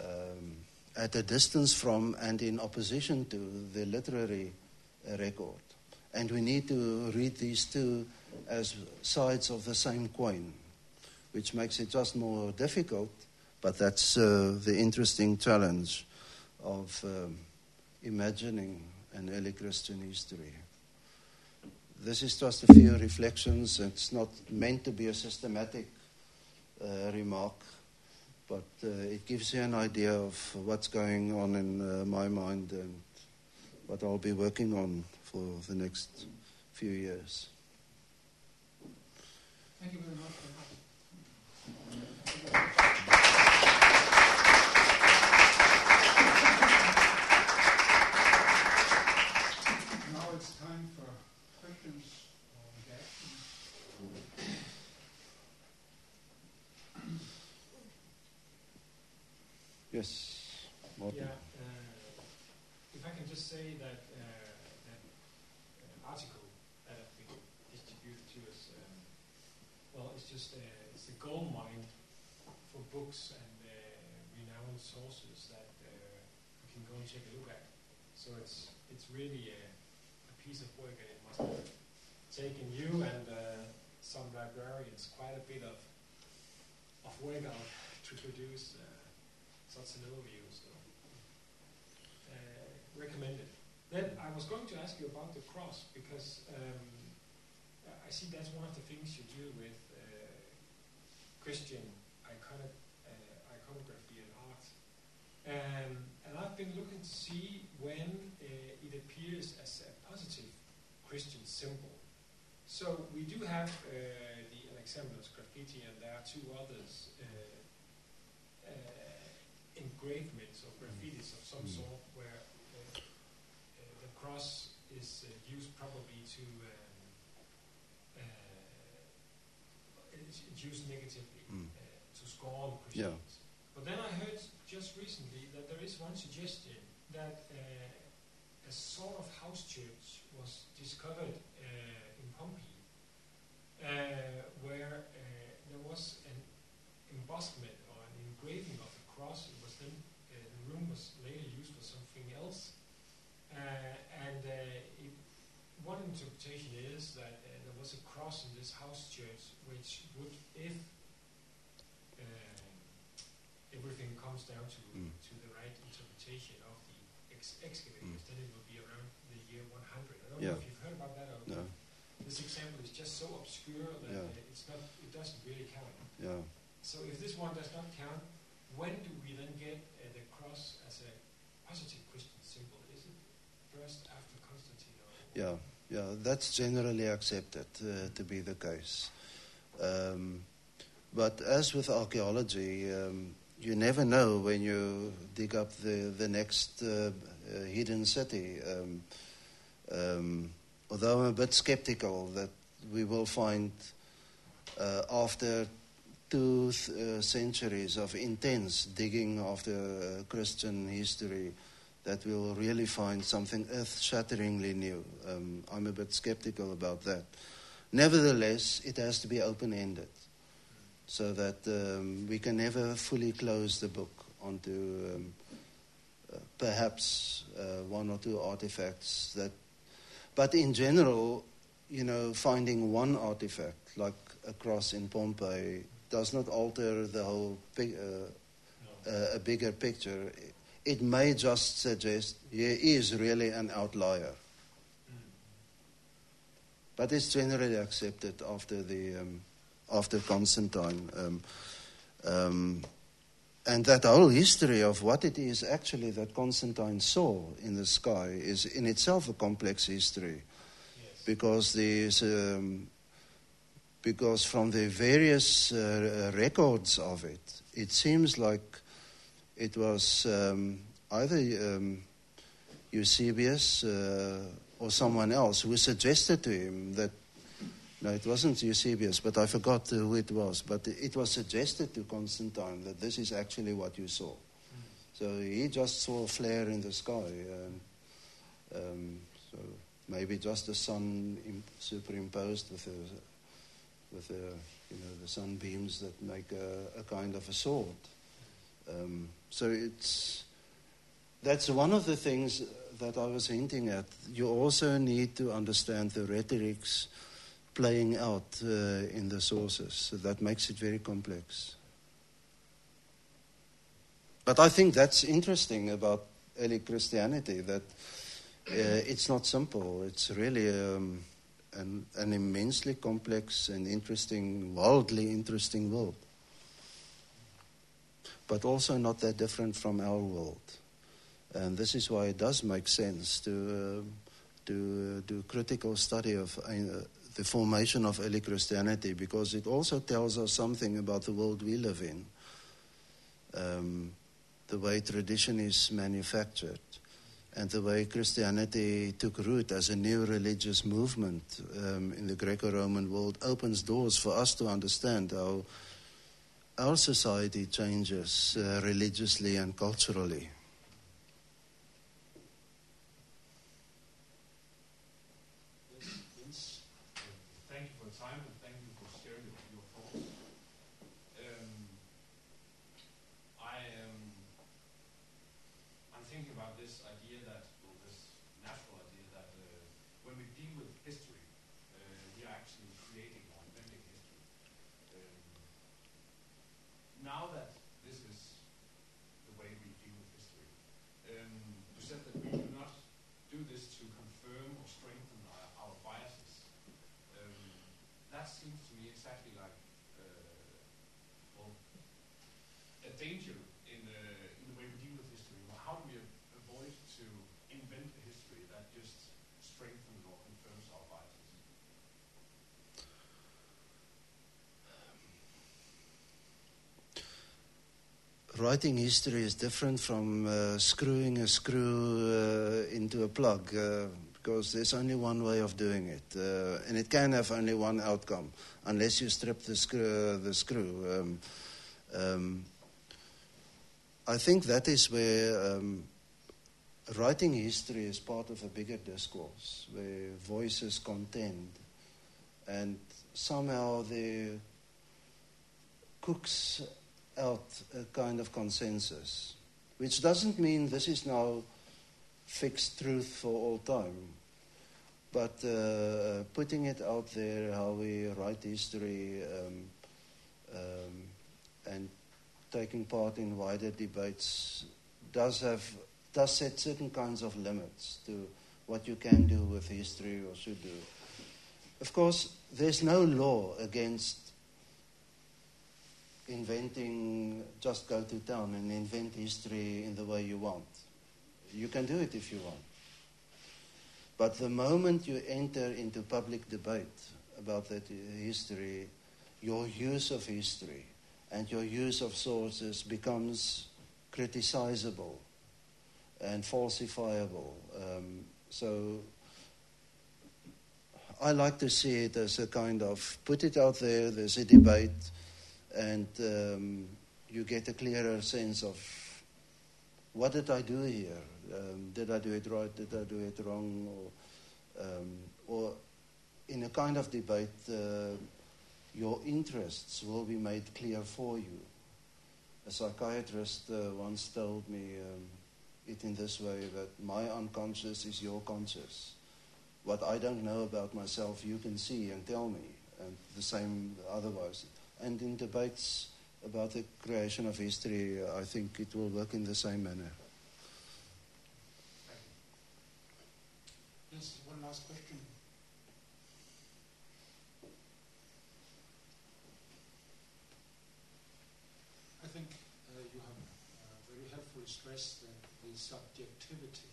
um, at a distance from and in opposition to the literary uh, record. And we need to read these two as sides of the same coin, which makes it just more difficult, but that's uh, the interesting challenge of um, imagining an early Christian history. This is just a few reflections. It's not meant to be a systematic uh, remark, but uh, it gives you an idea of what's going on in uh, my mind and what I'll be working on for the next few years. Thank you very much. Yes, Martin. Yeah, uh, if I can just say that uh, that uh, article that has been distributed to us, um, well, it's just uh, it's a gold mine for books and uh, renowned sources that uh, you can go and take a look at. So it's it's really a, a piece of work, and it must have taken you and some librarians quite a bit of of work out to produce such an overview. So, uh, recommended. Then I was going to ask you about the cross because um, I see that's one of the things you do with uh, Christian iconic, uh, iconography and art. Um, and I've been looking to see when uh, it appears as a positive Christian symbol. So we do have uh, the Alexamenos graffiti, and there are two others engravements or graffitis of some mm. sort where uh, uh, the cross is uh, used probably to um, it's used negatively mm. to scorn Christians. Yeah. But then I heard just recently that there is one suggestion that a sort of house church was discovered in Pompeii, where there was an embossment or an engraving of the cross It was then the room was later used for something else. Uh, and uh, it, one interpretation is that uh, there was a cross in this house church, which would, if everything comes down to, mm. to the right interpretation of the ex- excavators, mm. then it will be around the year 100. I don't yeah. know if you've heard about that or no. This example is just so obscure that yeah. it's not, it doesn't really count. Yeah. So if this one does not count, when do we then get the cross as a positive Christian symbol? Is it first after Constantine? yeah, yeah, that's generally accepted uh, to be the case. Um, but as with archaeology, um, you never know when you dig up the, the next uh, uh, hidden city. Um, um, although I'm a bit skeptical that we will find, uh, after two uh, centuries of intense digging after uh, Christian history, that we'll really find something earth shatteringly new. Um, I'm a bit skeptical about that. Nevertheless, it has to be open ended so that um, we can never fully close the book onto um, uh, perhaps uh, one or two artifacts that. But in general, you know, finding one artifact like a cross in Pompeii does not alter the whole big, uh, No. uh, a bigger picture. It may just suggest he is really an outlier, Mm. but it's generally accepted after the um, after Constantine. Um, um, and that whole history of what it is actually that Constantine saw in the sky is in itself a complex history. Yes. because there's um, because from the various uh, records of it, it seems like it was um, either um, Eusebius uh, or someone else who suggested to him that. No, it wasn't Eusebius, but I forgot who it was. But it was suggested to Constantine that this is actually what you saw. So he just saw a flare in the sky. Um, um, so maybe just the sun superimposed with the, with the, you know, the sunbeams that make a, a kind of a sword. Um, so it's that's one of the things that I was hinting at. You also need to understand the rhetorics playing out uh, in the sources. So that makes it very complex. But I think that's interesting about early Christianity that uh, it's not simple. It's really um, an, an immensely complex and interesting, wildly interesting world. But also not that different from our world. And this is why it does make sense to, um to uh, do critical study of uh, the formation of early Christianity because it also tells us something about the world we live in. Um, the way tradition is manufactured and the way Christianity took root as a new religious movement um, in the Greco Roman world opens doors for us to understand how our society changes uh, religiously and culturally. Yes. Thank you for the time and thank you for sharing your, your thoughts. Um, I am. I'm thinking about this idea that, or this natural idea that uh, when we deal with history, uh, we are actually creating or inventing history. Um, now that this is the way we deal with history, um, you said that we do not do this to confirm or strengthen our, our biases. Um, that seems to me exactly like uh, well, a danger in the, in the way we deal with history. Well, how do we a- avoid to invent a history that just strengthens or confirms our biases? Writing history is different from uh, screwing a screw uh, into a plug uh, because there's only one way of doing it, uh, and it can have only one outcome unless you strip the screw. the screw. Um, um, I think that is where um, writing history is part of a bigger discourse where voices contend, and somehow the cooks out a kind of consensus, which doesn't mean this is now fixed truth for all time, but uh, putting it out there, how we write history, um, um, and taking part in wider debates does have does set certain kinds of limits to what you can do with history or should do. Of course, there's no law against inventing, just go to town and invent history in the way you want. You can do it if you want. But the moment you enter into public debate about that history, your use of history, and your use of sources becomes criticizable and falsifiable. Um, so I like to see it as a kind of put it out there, there's a debate, and um, you get a clearer sense of what did I do here? Um, did I do it right? Did I do it wrong? Or, um, or in a kind of debate, uh, your interests will be made clear for you. A psychiatrist uh, once told me um, it in this way that my unconscious is your conscious. What I don't know about myself, you can see and tell me, and the same otherwise. And in debates about the creation of history, I think it will work in the same manner. Yes, one last question. I think uh, you have uh, very helpfully stressed the, the subjectivity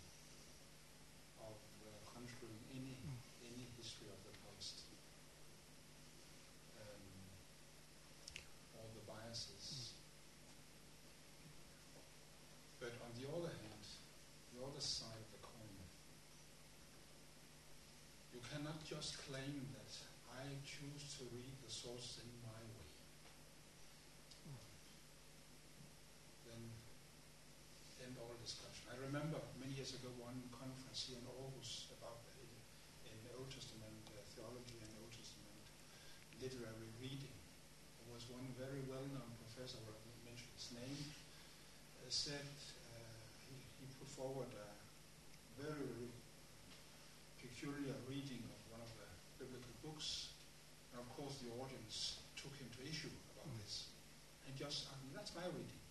of uh, construing any any history of the past. Um, all the biases. But on the other hand, the other side of the coin, you cannot just claim that I choose to read the source in my way. Then end all discussion. I remember many years ago one conference here in Aarhus about the, in the Old Testament uh, theology and Old Testament literary reading. There was one very well-known professor, I won't mention his name, uh, said uh, he, he put forward a very, very peculiar reading of one of the biblical books. And of course, the audience took him to issue about this. And just, I mean, that's my reading.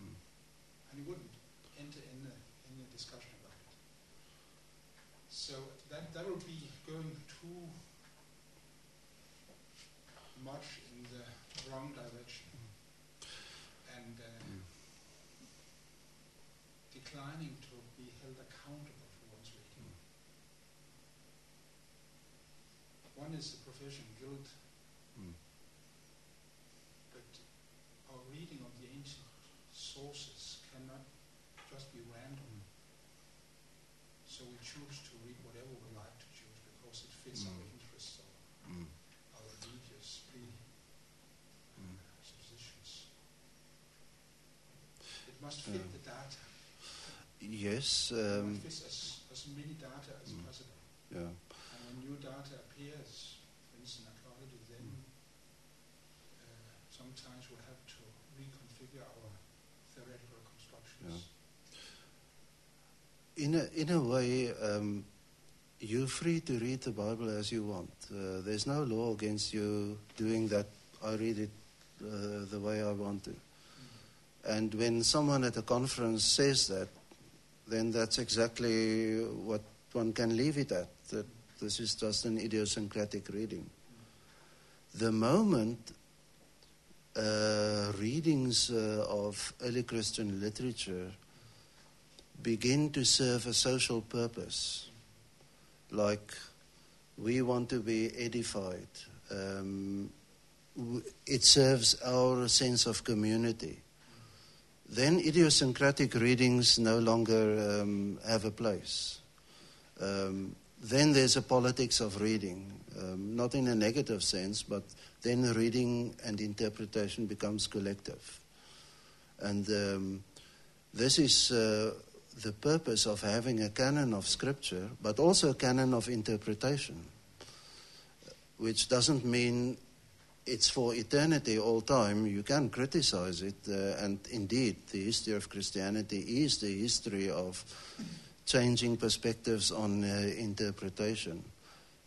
Mm. And he wouldn't enter in a, in a discussion about it. So that, that would be going too much in the wrong direction. And uh, Mm. declining to be held accountable for one's reading. One is the profession guilt, Mm. but our reading of the ancient sources cannot just be random. So we choose to read whatever we like to choose because it fits our Mm. interests or Mm. our religious pre- Mm. suppositions. It must fit Yeah. the data. Yes, um, fit as, as many data as Mm. possible. yeah. And when new data appears, for instance, archaeology, then uh, sometimes we'll have to reconfigure our theoretical constructions. In a, in a way, um, you're free to read the Bible as you want. Uh, there's no law against you doing that. I read it uh, the way I want to. And when someone at a conference says that, then that's exactly what one can leave it at. That this is just an idiosyncratic reading. The moment uh, readings uh, of early Christian literature begin to serve a social purpose, like we want to be edified, um, it serves our sense of community. Then idiosyncratic readings no longer um, have a place. Um, then there's a politics of reading, um, not in a negative sense, but then reading and interpretation becomes collective. And um, this is uh, the purpose of having a canon of scripture, but also a canon of interpretation, which doesn't mean it's for eternity all time. You can criticize it, uh, and indeed, the history of Christianity is the history of changing perspectives on uh, interpretation.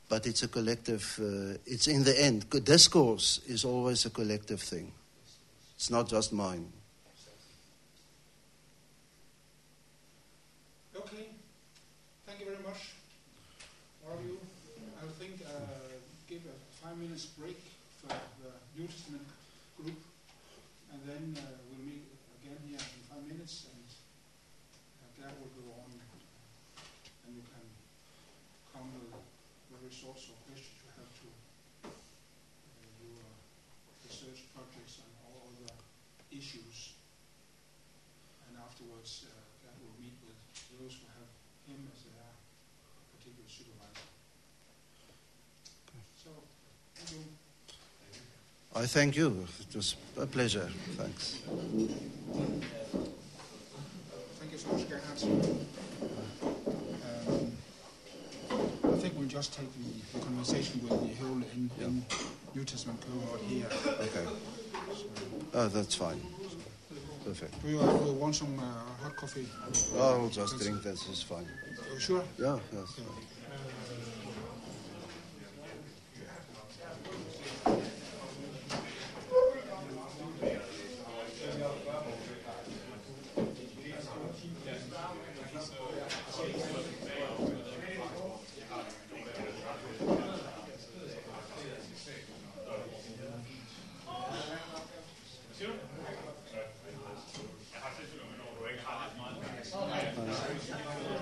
But it's a collective, uh, it's in the end, discourse is always a collective thing. It's not just mine. Okay, thank you very much, all of you. I think uh, give a five minutes break for the New Testament group, and then uh, we'll meet again here in five minutes, and uh, that will go on, and you can come with the results or questions you have to uh, your research projects and all other those who have him as their particular supervisor. So, thank you. I thank you. It was a pleasure. Thanks. Thank you so much, Gerhard. Um, I think we'll just take the, the conversation with the whole in, in New Testament cohort here. Okay. Oh, that's fine. Perfect. Do you, uh, do you want some uh, hot coffee? I'll just drink this. Is fine. Uh, sure. Yeah, that's fine.